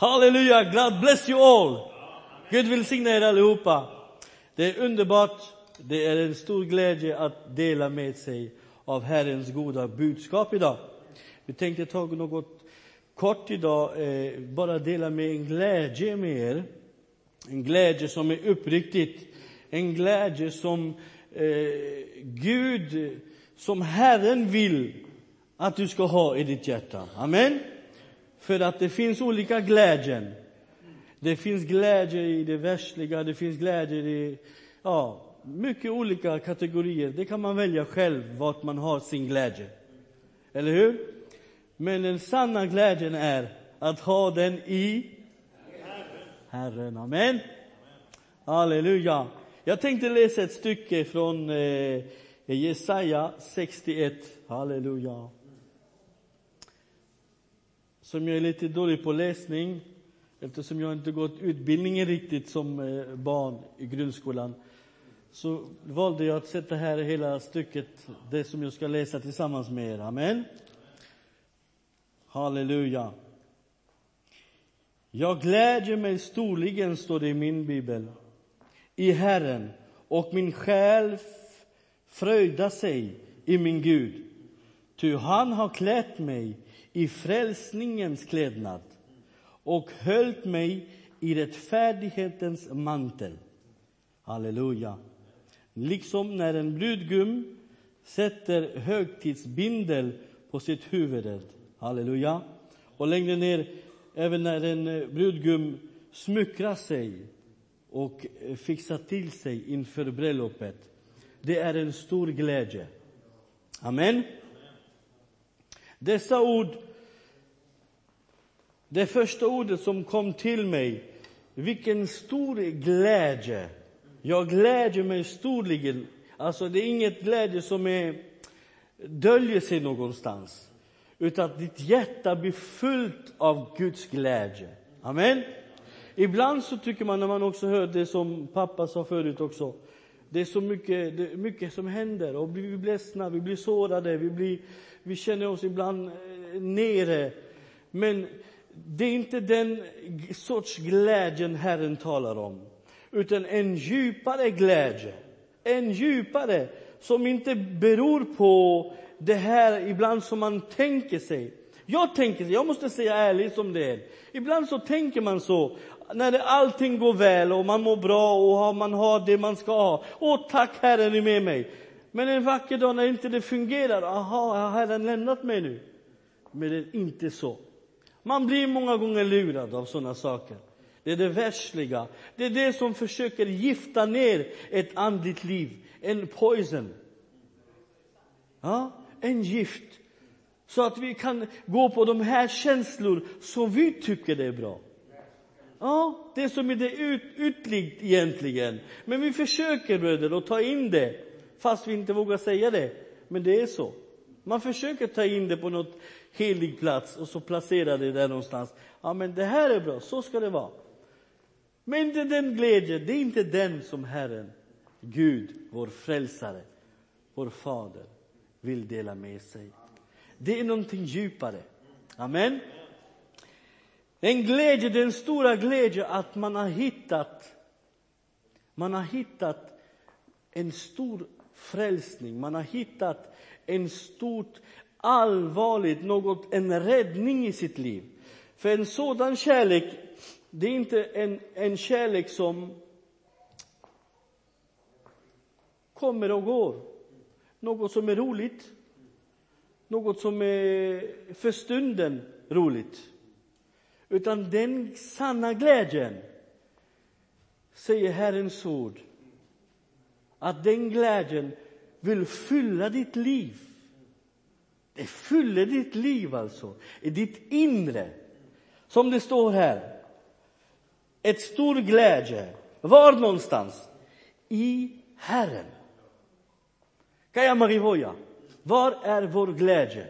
Halleluja, God bless you all. Gud välsigne er allihopa. Det är underbart, det är en stor glädje att dela med sig av Herrens goda budskap idag. Vi tänkte ta något kort idag, eh, bara dela med en glädje med er. En glädje som är uppriktigt, en glädje som eh, Gud, som Herren vill att du ska ha i ditt hjärta. Amen. För att det finns olika glädjen. Det finns glädje i det världsliga, det finns glädje i ja, mycket olika kategorier. Det kan man välja själv, vart man har sin glädje. Eller hur? Men den sanna glädjen är att ha den i Herren. Amen. Halleluja. Jag tänkte läsa ett stycke från eh, Jesaja 61. Halleluja som jag är lite dålig på läsning eftersom jag inte gått utbildningen riktigt som eh, barn i grundskolan så valde jag att sätta här hela stycket, det som jag ska läsa tillsammans med er. Amen. Halleluja. Jag glädjer mig storligen, står det i min bibel, i Herren och min själ fröjdar sig i min Gud. Ty han har klätt mig i frälsningens klädnad och höll mig i rättfärdighetens mantel. Halleluja. Liksom när en brudgum sätter högtidsbindel på sitt huvud. Halleluja. Och längre ner, även när en eh, brudgum smyckrar sig och eh, fixar till sig inför bröllopet. Det är en stor glädje. Amen. Dessa ord, det första ordet som kom till mig, vilken stor glädje. Jag glädjer mig storligen. Alltså, det är inget glädje som är, döljer sig någonstans, utan att ditt hjärta blir fullt av Guds glädje. Amen. Ibland så tycker man, när man också hör det som pappa sa förut också, det är så mycket, det är mycket som händer och vi blir ledsna, vi blir sårade, vi, blir, vi känner oss ibland eh, nere. Men det är inte den sorts glädjen Herren talar om, utan en djupare glädje. En djupare som inte beror på det här ibland som man tänker sig. Jag tänker, jag måste säga ärligt som det är. Ibland så tänker man så när allting går väl och man mår bra och man har det man ska ha. Åh, tack Herren är med mig. Men en vacker dag när inte det fungerar, aha, har Herren lämnat mig nu? Men det är inte så. Man blir många gånger lurad av sådana saker. Det är det världsliga. Det är det som försöker gifta ner ett andligt liv. En poison. Ja, en gift. Så att vi kan gå på de här känslor som vi tycker det är bra. Ja, det som är det ut, ytligt egentligen. Men vi försöker, bröder, att ta in det, fast vi inte vågar säga det. Men det är så. Man försöker ta in det på något helig plats och så placera det där någonstans. Ja, men det här är bra, så ska det vara. Men inte den glädjen, det är inte den som Herren, Gud, vår frälsare, vår fader, vill dela med sig. Det är någonting djupare. Amen. En glädje, den stora glädje att man har hittat man har hittat en stor frälsning, man har hittat en stort allvarligt, något, en räddning i sitt liv. För en sådan kärlek, det är inte en, en kärlek som kommer och går. Något som är roligt, något som är för stunden roligt. Utan den sanna glädjen, säger Herrens ord, att den glädjen vill fylla ditt liv. Det fyller ditt liv alltså, i ditt inre. Som det står här, ett stor glädje. Var någonstans? I Herren. Kaja Marivoja, var är vår glädje?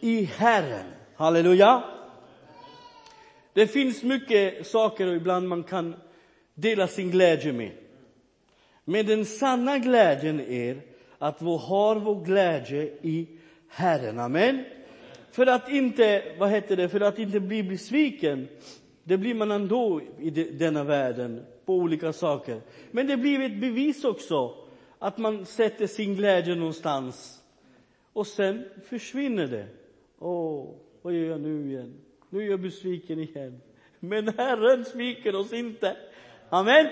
I Herren. Halleluja. Det finns mycket saker och ibland man kan dela sin glädje med. Men den sanna glädjen är att vi har vår glädje i Herren. Amen. För att inte, vad heter det, för att inte bli besviken, Det blir man ändå i denna världen, på olika saker. Men det blir ett bevis också, att man sätter sin glädje någonstans. Och sen försvinner det. Åh, vad gör jag nu igen? Nu är jag besviken igen. Men Herren sviker oss inte. Amen.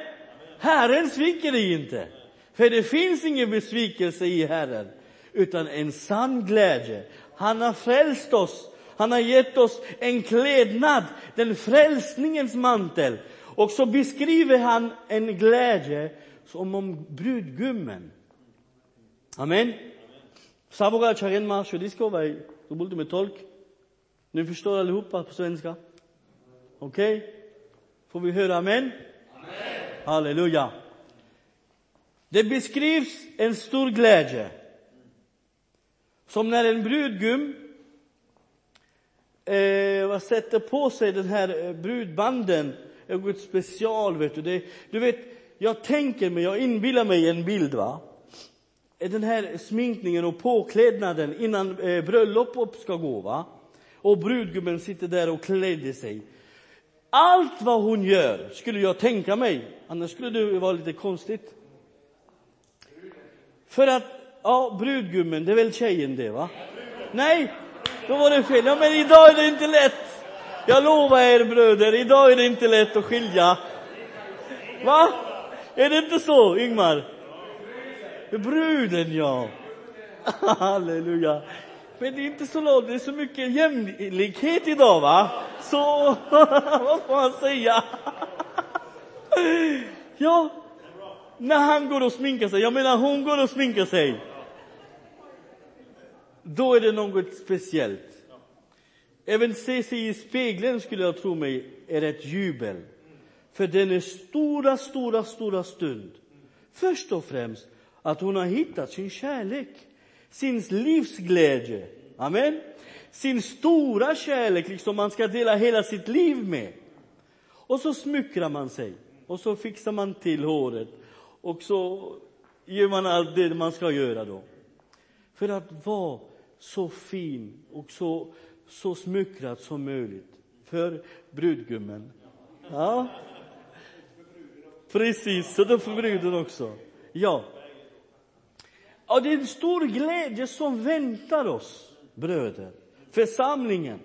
Herren sviker dig inte. För det finns ingen besvikelse i Herren, utan en sann glädje. Han har frälst oss. Han har gett oss en klädnad, den frälsningens mantel. Och så beskriver han en glädje som om brudgummen. Amen. Sabogal du borde med tolk. Ni förstår allihopa på svenska. Okej? Okay? Får vi höra amen? amen? Halleluja. Det beskrivs en stor glädje. Som när en brudgum eh, sätter på sig den här eh, brudbanden, något special vet du. Det, du vet, jag tänker mig, jag inbillar mig en bild va. Den här sminkningen och påklädnaden innan eh, bröllopet ska gå va. Och brudgummen sitter där och klädde sig. Allt vad hon gör skulle jag tänka mig, annars skulle det vara lite konstigt. För att, ja, brudgummen, det är väl tjejen det va? Nej, då var det fel. Ja, men idag är det inte lätt. Jag lovar er bröder, idag är det inte lätt att skilja. Va? Är det inte så, Ingmar? Bruden, ja. Halleluja. Men det är inte så långt, det är så mycket jämlikhet idag, va? Så, vad får man säga? Ja, när han går och sminkar sig, jag menar hon går och sminkar sig, då är det något speciellt. Även se sig i spegeln skulle jag tro mig är ett jubel. För den är stora, stora, stora stund. Först och främst att hon har hittat sin kärlek, sin livsglädje. Amen. Sin stora kärlek, liksom man ska dela hela sitt liv med. Och så smyckrar man sig och så fixar man till håret och så gör man allt det man ska göra då. För att vara så fin och så, så smyckrad som möjligt för brudgummen. Ja, precis, så då för bruden också. Ja. Och det är en stor glädje som väntar oss, bröder, församlingen.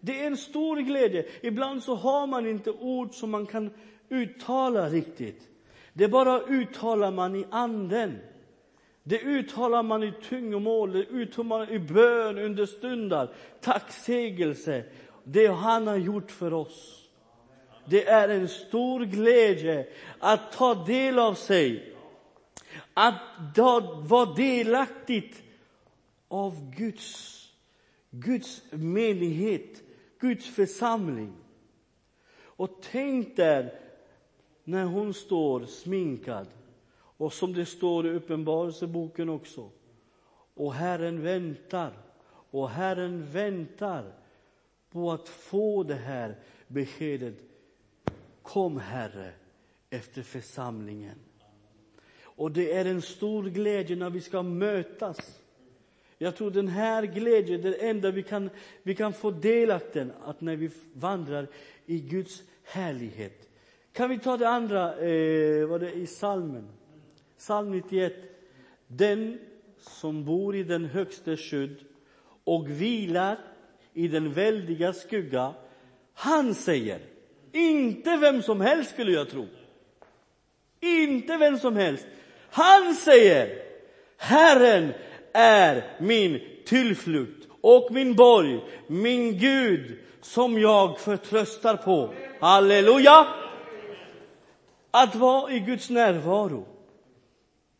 Det är en stor glädje. Ibland så har man inte ord som man kan uttala riktigt. Det bara uttalar man i anden. Det uttalar man i tungomål, det uttalar man i bön under stundar, tacksägelse. Det han har gjort för oss. Det är en stor glädje att ta del av sig, att vara delaktigt av Guds, Guds menighet, Guds församling. Och tänk där när hon står sminkad och som det står i Uppenbarelseboken också. Och Herren väntar, och Herren väntar på att få det här beskedet. Kom, Herre, efter församlingen. Och det är en stor glädje när vi ska mötas. Jag tror den här glädjen, det enda vi kan, vi kan få delakten, att när vi vandrar i Guds härlighet. Kan vi ta det andra, eh, vad det i salmen? Psalm 91. Den som bor i den högste skydd och vilar i den väldiga skugga, han säger, inte vem som helst skulle jag tro. Inte vem som helst. Han säger, Herren är min tillflykt och min borg, min Gud som jag förtröstar på. Halleluja! Att vara i Guds närvaro,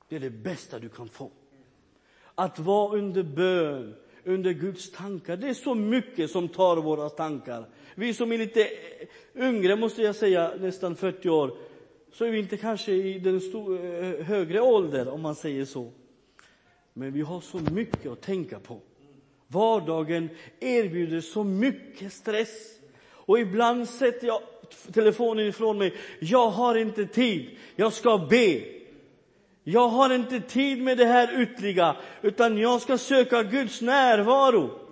det är det bästa du kan få. Att vara under bön, under Guds tankar. Det är så mycket som tar våra tankar. Vi som är lite yngre, måste jag säga, nästan 40 år, så är vi inte kanske i den eh, högre åldern, om man säger så. Men vi har så mycket att tänka på. Vardagen erbjuder så mycket stress. Och ibland sätter jag telefonen ifrån mig. Jag har inte tid. Jag ska be. Jag har inte tid med det här ytliga, utan jag ska söka Guds närvaro.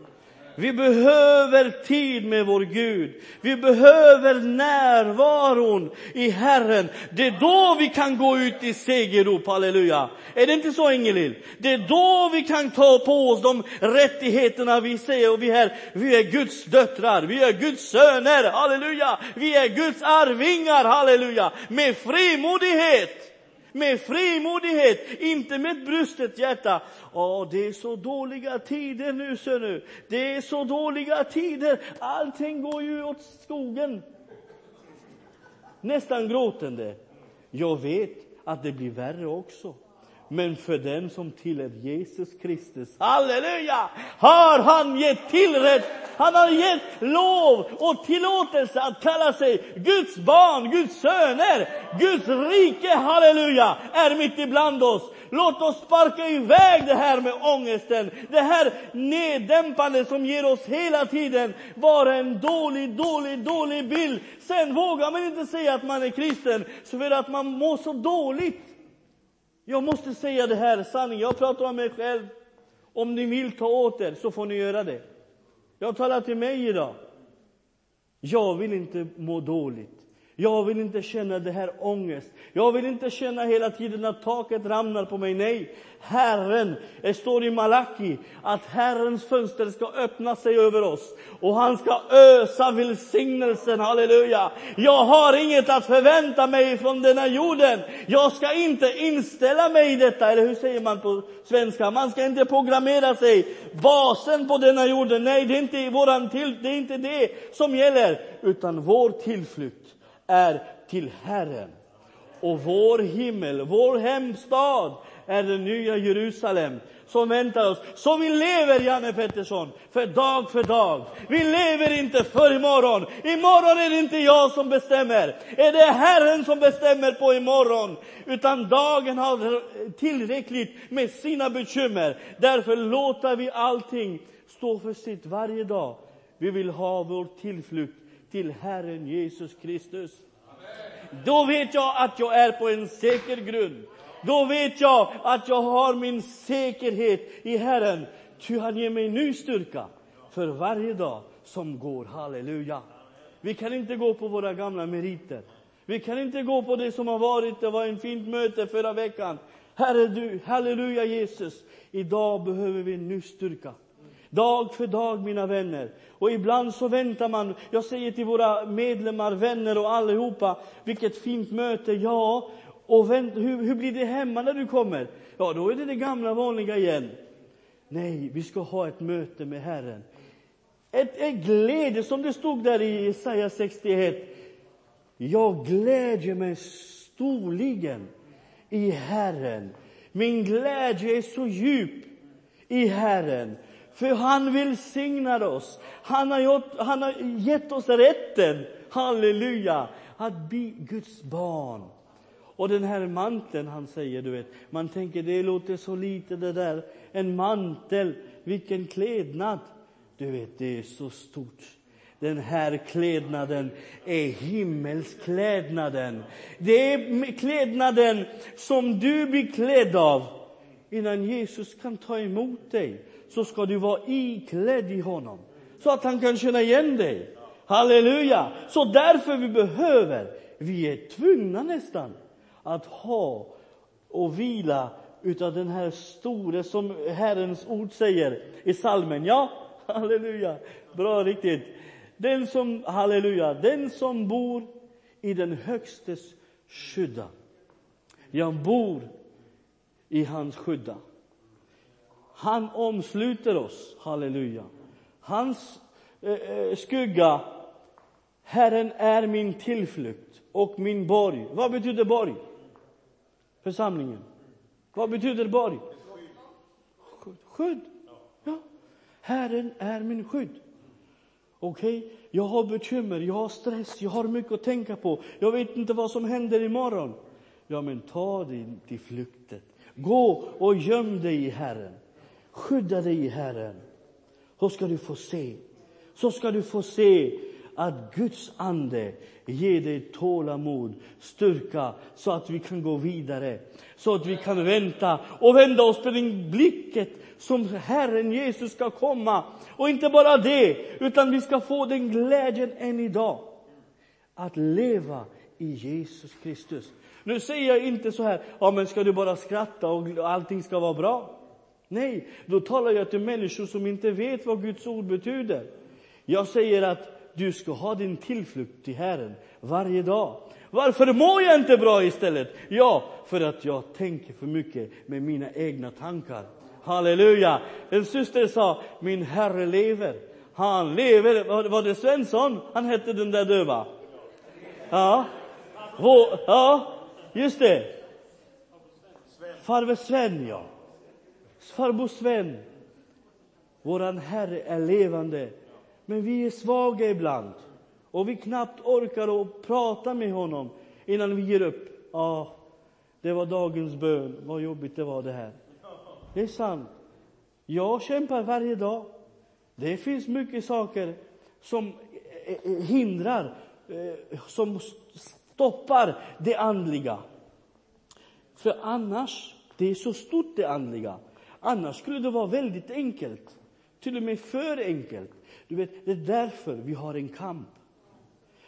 Vi behöver tid med vår Gud. Vi behöver närvaron i Herren. Det är då vi kan gå ut i segerrop, halleluja. Är det inte så, Ingelill? Det är då vi kan ta på oss de rättigheterna vi säger och vi är, vi är Guds döttrar, vi är Guds söner, halleluja. Vi är Guds arvingar, halleluja. Med frimodighet med frimodighet, inte med ett brustet hjärta. Åh, det är så dåliga tider nu, ser du. Det är så dåliga tider. Allting går ju åt skogen. Nästan gråtande. Jag vet att det blir värre också. Men för den som tillhör Jesus Kristus, halleluja, har han gett tillrätt, han har gett lov och tillåtelse att kalla sig Guds barn, Guds söner, Guds rike, halleluja, är mitt ibland oss. Låt oss sparka iväg det här med ångesten, det här neddämpande som ger oss hela tiden bara en dålig, dålig, dålig bild. Sen vågar man inte säga att man är kristen, för att man mår så dåligt. Jag måste säga det här sanning. Jag pratar om mig själv. Om ni vill ta åt er så får ni göra det. Jag talar till mig idag. Jag vill inte må dåligt. Jag vill inte känna det här ångest. Jag vill inte känna hela tiden att taket ramlar på mig. Nej, Herren, det står i Malaki att Herrens fönster ska öppna sig över oss och han ska ösa välsignelsen, halleluja. Jag har inget att förvänta mig från denna jorden. Jag ska inte inställa mig i detta, eller hur säger man på svenska? Man ska inte programmera sig, basen på denna jorden. Nej, det är inte, våran till, det, är inte det som gäller, utan vår tillflykt är till Herren. Och vår himmel, vår hemstad är det nya Jerusalem som väntar oss. Så vi lever, Janne Pettersson, för dag för dag. Vi lever inte för imorgon. Imorgon är det inte jag som bestämmer. Är det Herren som bestämmer på imorgon. Utan dagen har tillräckligt med sina bekymmer. Därför låter vi allting stå för sitt varje dag. Vi vill ha vår tillflykt till Herren Jesus Kristus. Då vet jag att jag är på en säker grund. Då vet jag att jag har min säkerhet i Herren. Ty han ger mig ny styrka för varje dag som går. Halleluja. Vi kan inte gå på våra gamla meriter. Vi kan inte gå på det som har varit. Det var en fint möte förra veckan. Herre du, halleluja Jesus. Idag behöver vi ny styrka. Dag för dag, mina vänner. Och ibland så väntar man. Jag säger till våra medlemmar, vänner och allihopa, vilket fint möte. Ja, och vänt, hur, hur blir det hemma när du kommer? Ja, då är det det gamla vanliga igen. Nej, vi ska ha ett möte med Herren. Ett, ett glädje, som det stod där i Jesaja 61. Jag glädjer mig storligen i Herren. Min glädje är så djup i Herren. För han välsignar oss. Han har, gjort, han har gett oss rätten, halleluja, att bli Guds barn. Och den här manteln, han säger, du vet, man tänker det låter så lite det där. En mantel, vilken klädnad. Du vet, det är så stort. Den här klädnaden är himmelsklädnaden. Det är klädnaden som du blir klädd av innan Jesus kan ta emot dig så ska du vara iklädd i honom. Så att han kan känna igen dig. Halleluja! Så därför vi behöver, vi är tvungna nästan, att ha och vila utav den här store som Herrens ord säger i salmen. Ja, halleluja, bra riktigt. Den som, halleluja, den som bor i den högstes skydda. Jag bor i hans skydda. Han omsluter oss, halleluja. Hans eh, eh, skugga, Herren är min tillflykt och min borg. Vad betyder borg? Församlingen. Vad betyder borg? Skydd. Ja. Herren är min skydd. Okej, okay? jag har bekymmer, jag har stress, jag har mycket att tänka på. Jag vet inte vad som händer imorgon. Ja, men ta dig till flykten. Gå och göm dig i Herren. Skydda dig i Herren. Så ska du få se. Så ska du få se att Guds ande ger dig tålamod, styrka, så att vi kan gå vidare. Så att vi kan vänta och vända oss på den blicket som Herren Jesus ska komma. Och inte bara det, utan vi ska få den glädjen än idag. Att leva i Jesus Kristus. Nu säger jag inte så här, ja men ska du bara skratta och allting ska vara bra? Nej, då talar jag till människor som inte vet vad Guds ord betyder. Jag säger att du ska ha din tillflykt till Herren varje dag. Varför mår jag inte bra istället? Ja, för att jag tänker för mycket med mina egna tankar. Halleluja! En syster sa, min Herre lever. Han lever. Var det Svensson han hette, den där döva? Ja. Ja, just det. Farbror Sven, ja. Farbror Sven. Våran Herre är levande. Men vi är svaga ibland. Och vi knappt orkar att prata med honom innan vi ger upp. Ja, det var dagens bön. Vad jobbigt det var det här. Det är sant. Jag kämpar varje dag. Det finns mycket saker som eh, eh, hindrar, eh, som stoppar det andliga. För annars, det är så stort det andliga. Annars skulle det vara väldigt enkelt. Till och med för enkelt. Du vet, det är därför vi har en kamp.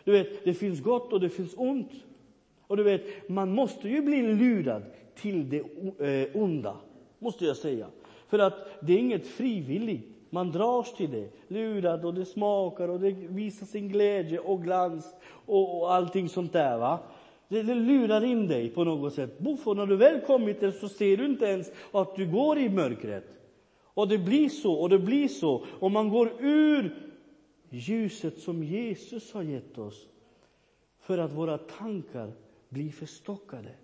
Du vet, det finns gott och det finns ont. Och du vet, man måste ju bli lurad till det eh, onda, måste jag säga. För att det är inget frivilligt. Man dras till det, lurad och det smakar och det visar sin glädje och glans och, och allting sånt där. Va? Det, det lurar in dig på något sätt. Buffo, när du väl kommit där så ser du inte ens att du går i mörkret. Och det blir så och det blir så. Och man går ur ljuset som Jesus har gett oss för att våra tankar blir förstockade.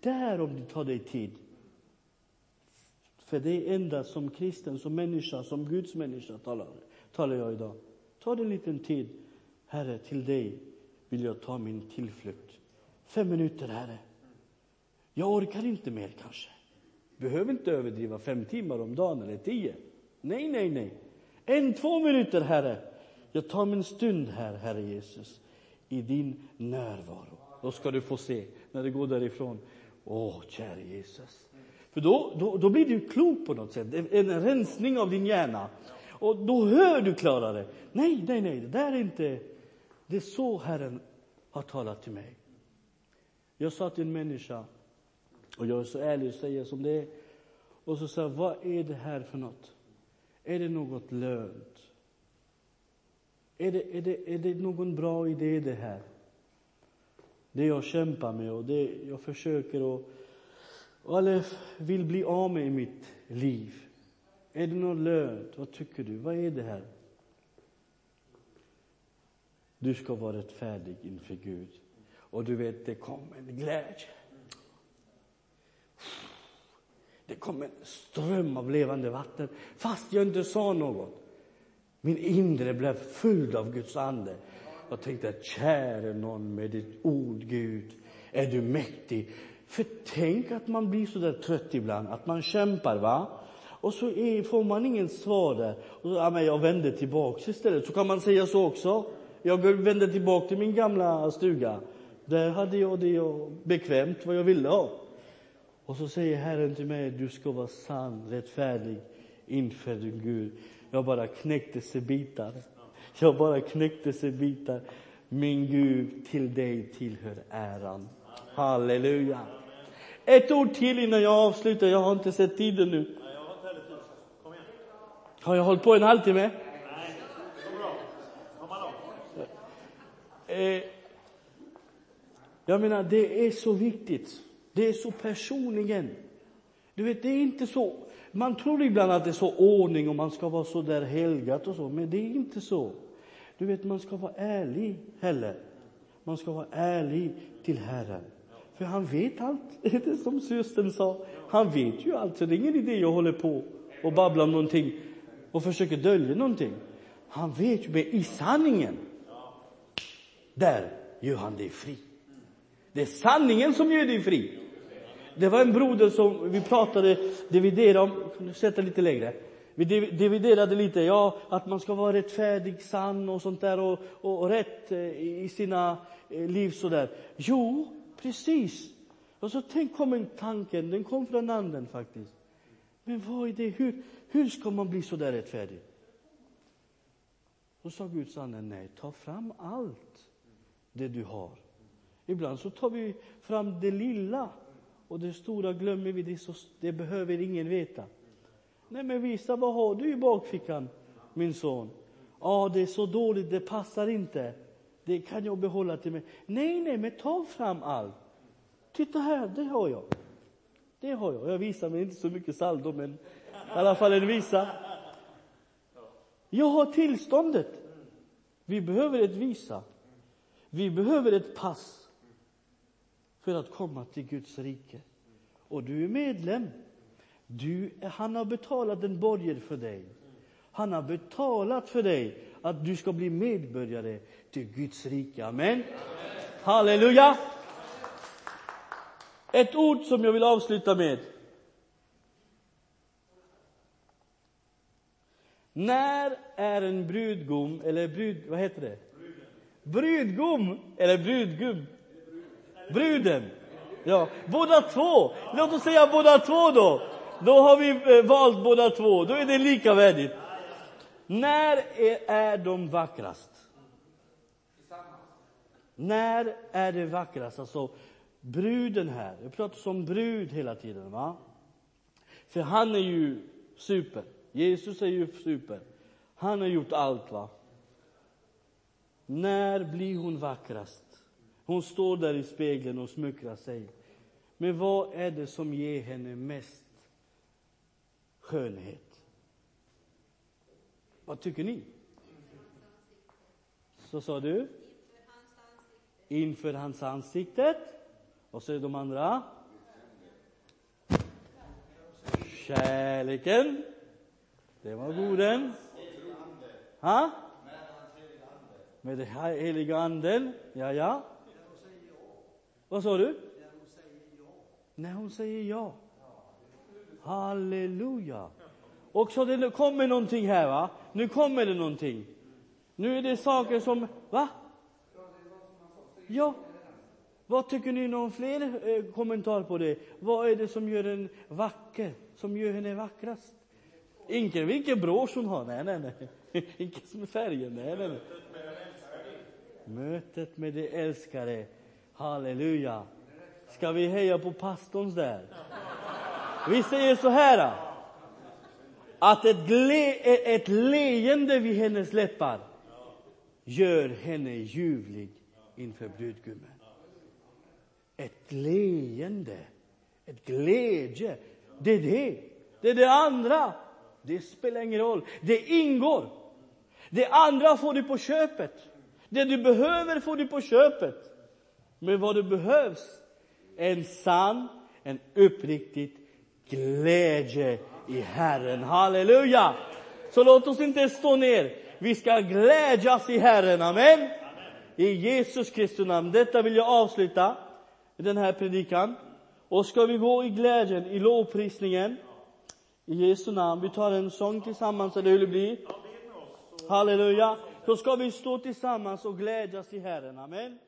Där om det tar dig tid. För det är endast som kristen, som människa, som Guds människa talar, talar jag idag. Ta en liten tid. Herre, till dig vill jag ta min tillflykt. Fem minuter, Herre. Jag orkar inte mer kanske. Behöver inte överdriva fem timmar om dagen eller tio. Nej, nej, nej. En, två minuter, Herre. Jag tar min stund här, Herre Jesus, i din närvaro. Då ska du få se, när du går därifrån, åh, käre Jesus. För då, då, då blir du klok på något sätt, en rensning av din hjärna. Och då hör du klarare. Nej, nej, nej, det där är inte... Det är så Herren har talat till mig. Jag sa till en människa, och jag är så ärlig och säger som det är, och så sa jag, vad är det här för något? Är det något lönt? Är det, är, det, är det någon bra idé det här? Det jag kämpar med och det jag försöker och eller vill bli av med i mitt liv. Är det något lönt? Vad tycker du? Vad är det här? Du ska vara rättfärdig inför Gud. Och du vet, det kom en glädje. Det kom en ström av levande vatten, fast jag inte sa något. Min inre blev fylld av Guds ande. Jag tänkte, käre någon med ditt ord, Gud, är du mäktig. För tänk att man blir så där trött ibland, att man kämpar, va? Och så är, får man ingen svar där. Och så, ja, men jag vänder tillbaks istället. Så kan man säga så också. Jag vände tillbaka till min gamla stuga. Där hade jag det bekvämt, vad jag ville ha. Och så säger Herren till mig, du ska vara sann, rättfärdig inför din Gud. Jag bara knäckte sig bitar. Jag bara knäckte sig bitar. Min Gud, till dig tillhör äran. Halleluja. Ett ord till innan jag avslutar. Jag har inte sett tiden nu. Har jag hållit på en halvtimme? Eh, Jag menar, det är så viktigt. Det är så personligen. Du vet, det är inte så. Man tror ibland att det är så ordning och man ska vara så där helgat och så, men det är inte så. Du vet, man ska vara ärlig heller. Man ska vara ärlig till Herren. För han vet allt, det är som systern sa. Han vet ju allt, så det är ingen idé jag håller på och babblar om någonting och försöker dölja någonting. Han vet ju, men i sanningen, där gör han dig fri. Det är sanningen som gör dig fri. Det var en broder som vi pratade, dividerade om, kan du sätta lite längre? vi dividerade lite, ja, att man ska vara rättfärdig, sann och sånt där och, och, och rätt eh, i sina eh, liv sådär. Jo, precis. Och så tänk kom en tanken, den kom från anden faktiskt. Men vad är det, hur, hur ska man bli sådär rättfärdig? Då sa Guds ande, nej, ta fram allt det du har. Ibland så tar vi fram det lilla och det stora glömmer vi, det, så, det behöver ingen veta. Nej, men visa, vad har du i bakfickan, min son? Ja, det är så dåligt, det passar inte. Det kan jag behålla till mig. Nej, nej, men ta fram allt. Titta här, det har jag. Det har jag. Jag visar mig inte så mycket saldo, men i alla fall en visa. Jag har tillståndet. Vi behöver ett visa. Vi behöver ett pass för att komma till Guds rike. Och du är medlem. Du, han har betalat en borger för dig. Han har betalat för dig att du ska bli medborgare till Guds rike. Amen. Halleluja! Ett ord som jag vill avsluta med. När är en brudgum, eller brud, vad heter det? Brudgum eller brudgum? Bruden. Ja, båda två. Låt oss säga båda två då. Då har vi eh, valt båda två. Då är det lika värdigt. När är, de vackrast? När är det vackrast? Alltså, bruden här. Jag pratar om brud hela tiden, va? För han är ju super. Jesus är ju super. Han har gjort allt, va? När blir hon vackrast? Hon står där i spegeln och smuckrar sig. Men vad är det som ger henne mest skönhet? Vad tycker ni? Så sa du? Inför hans ansiktet. Och så är de andra? Kärleken. Det var goden. Ha? Med den heliga anden. Ja, ja. Vad sa du? När hon säger ja. Halleluja. Och så det kommer någonting här, va? Nu kommer det någonting. Nu är det saker som, va? Ja. Vad tycker ni någon fler eh, kommentar på det? Vad är det som gör en vacker, som gör henne vackrast? Inte vilken brosch hon har, nej, nej, nej. Inte som färgen, nej, nej, nej. Mötet med det älskade. Halleluja. Ska vi heja på pastorns där? Vi säger så här. Att ett, le, ett leende vid hennes läppar gör henne ljuvlig inför brudgummen. Ett leende, ett glädje. Det är det. Det är det andra. Det spelar ingen roll. Det ingår. Det andra får du på köpet. Det du behöver får du på köpet. Men vad du behövs är en sann, en uppriktig glädje i Herren. Halleluja! Så låt oss inte stå ner. Vi ska glädjas i Herren. Amen. I Jesus Kristi namn. Detta vill jag avsluta den här predikan. Och ska vi gå i glädjen, i lovprisningen, i Jesu namn. Vi tar en sång tillsammans, eller hur det blir. Halleluja. Då ska vi stå tillsammans och glädjas i Herren. Amen.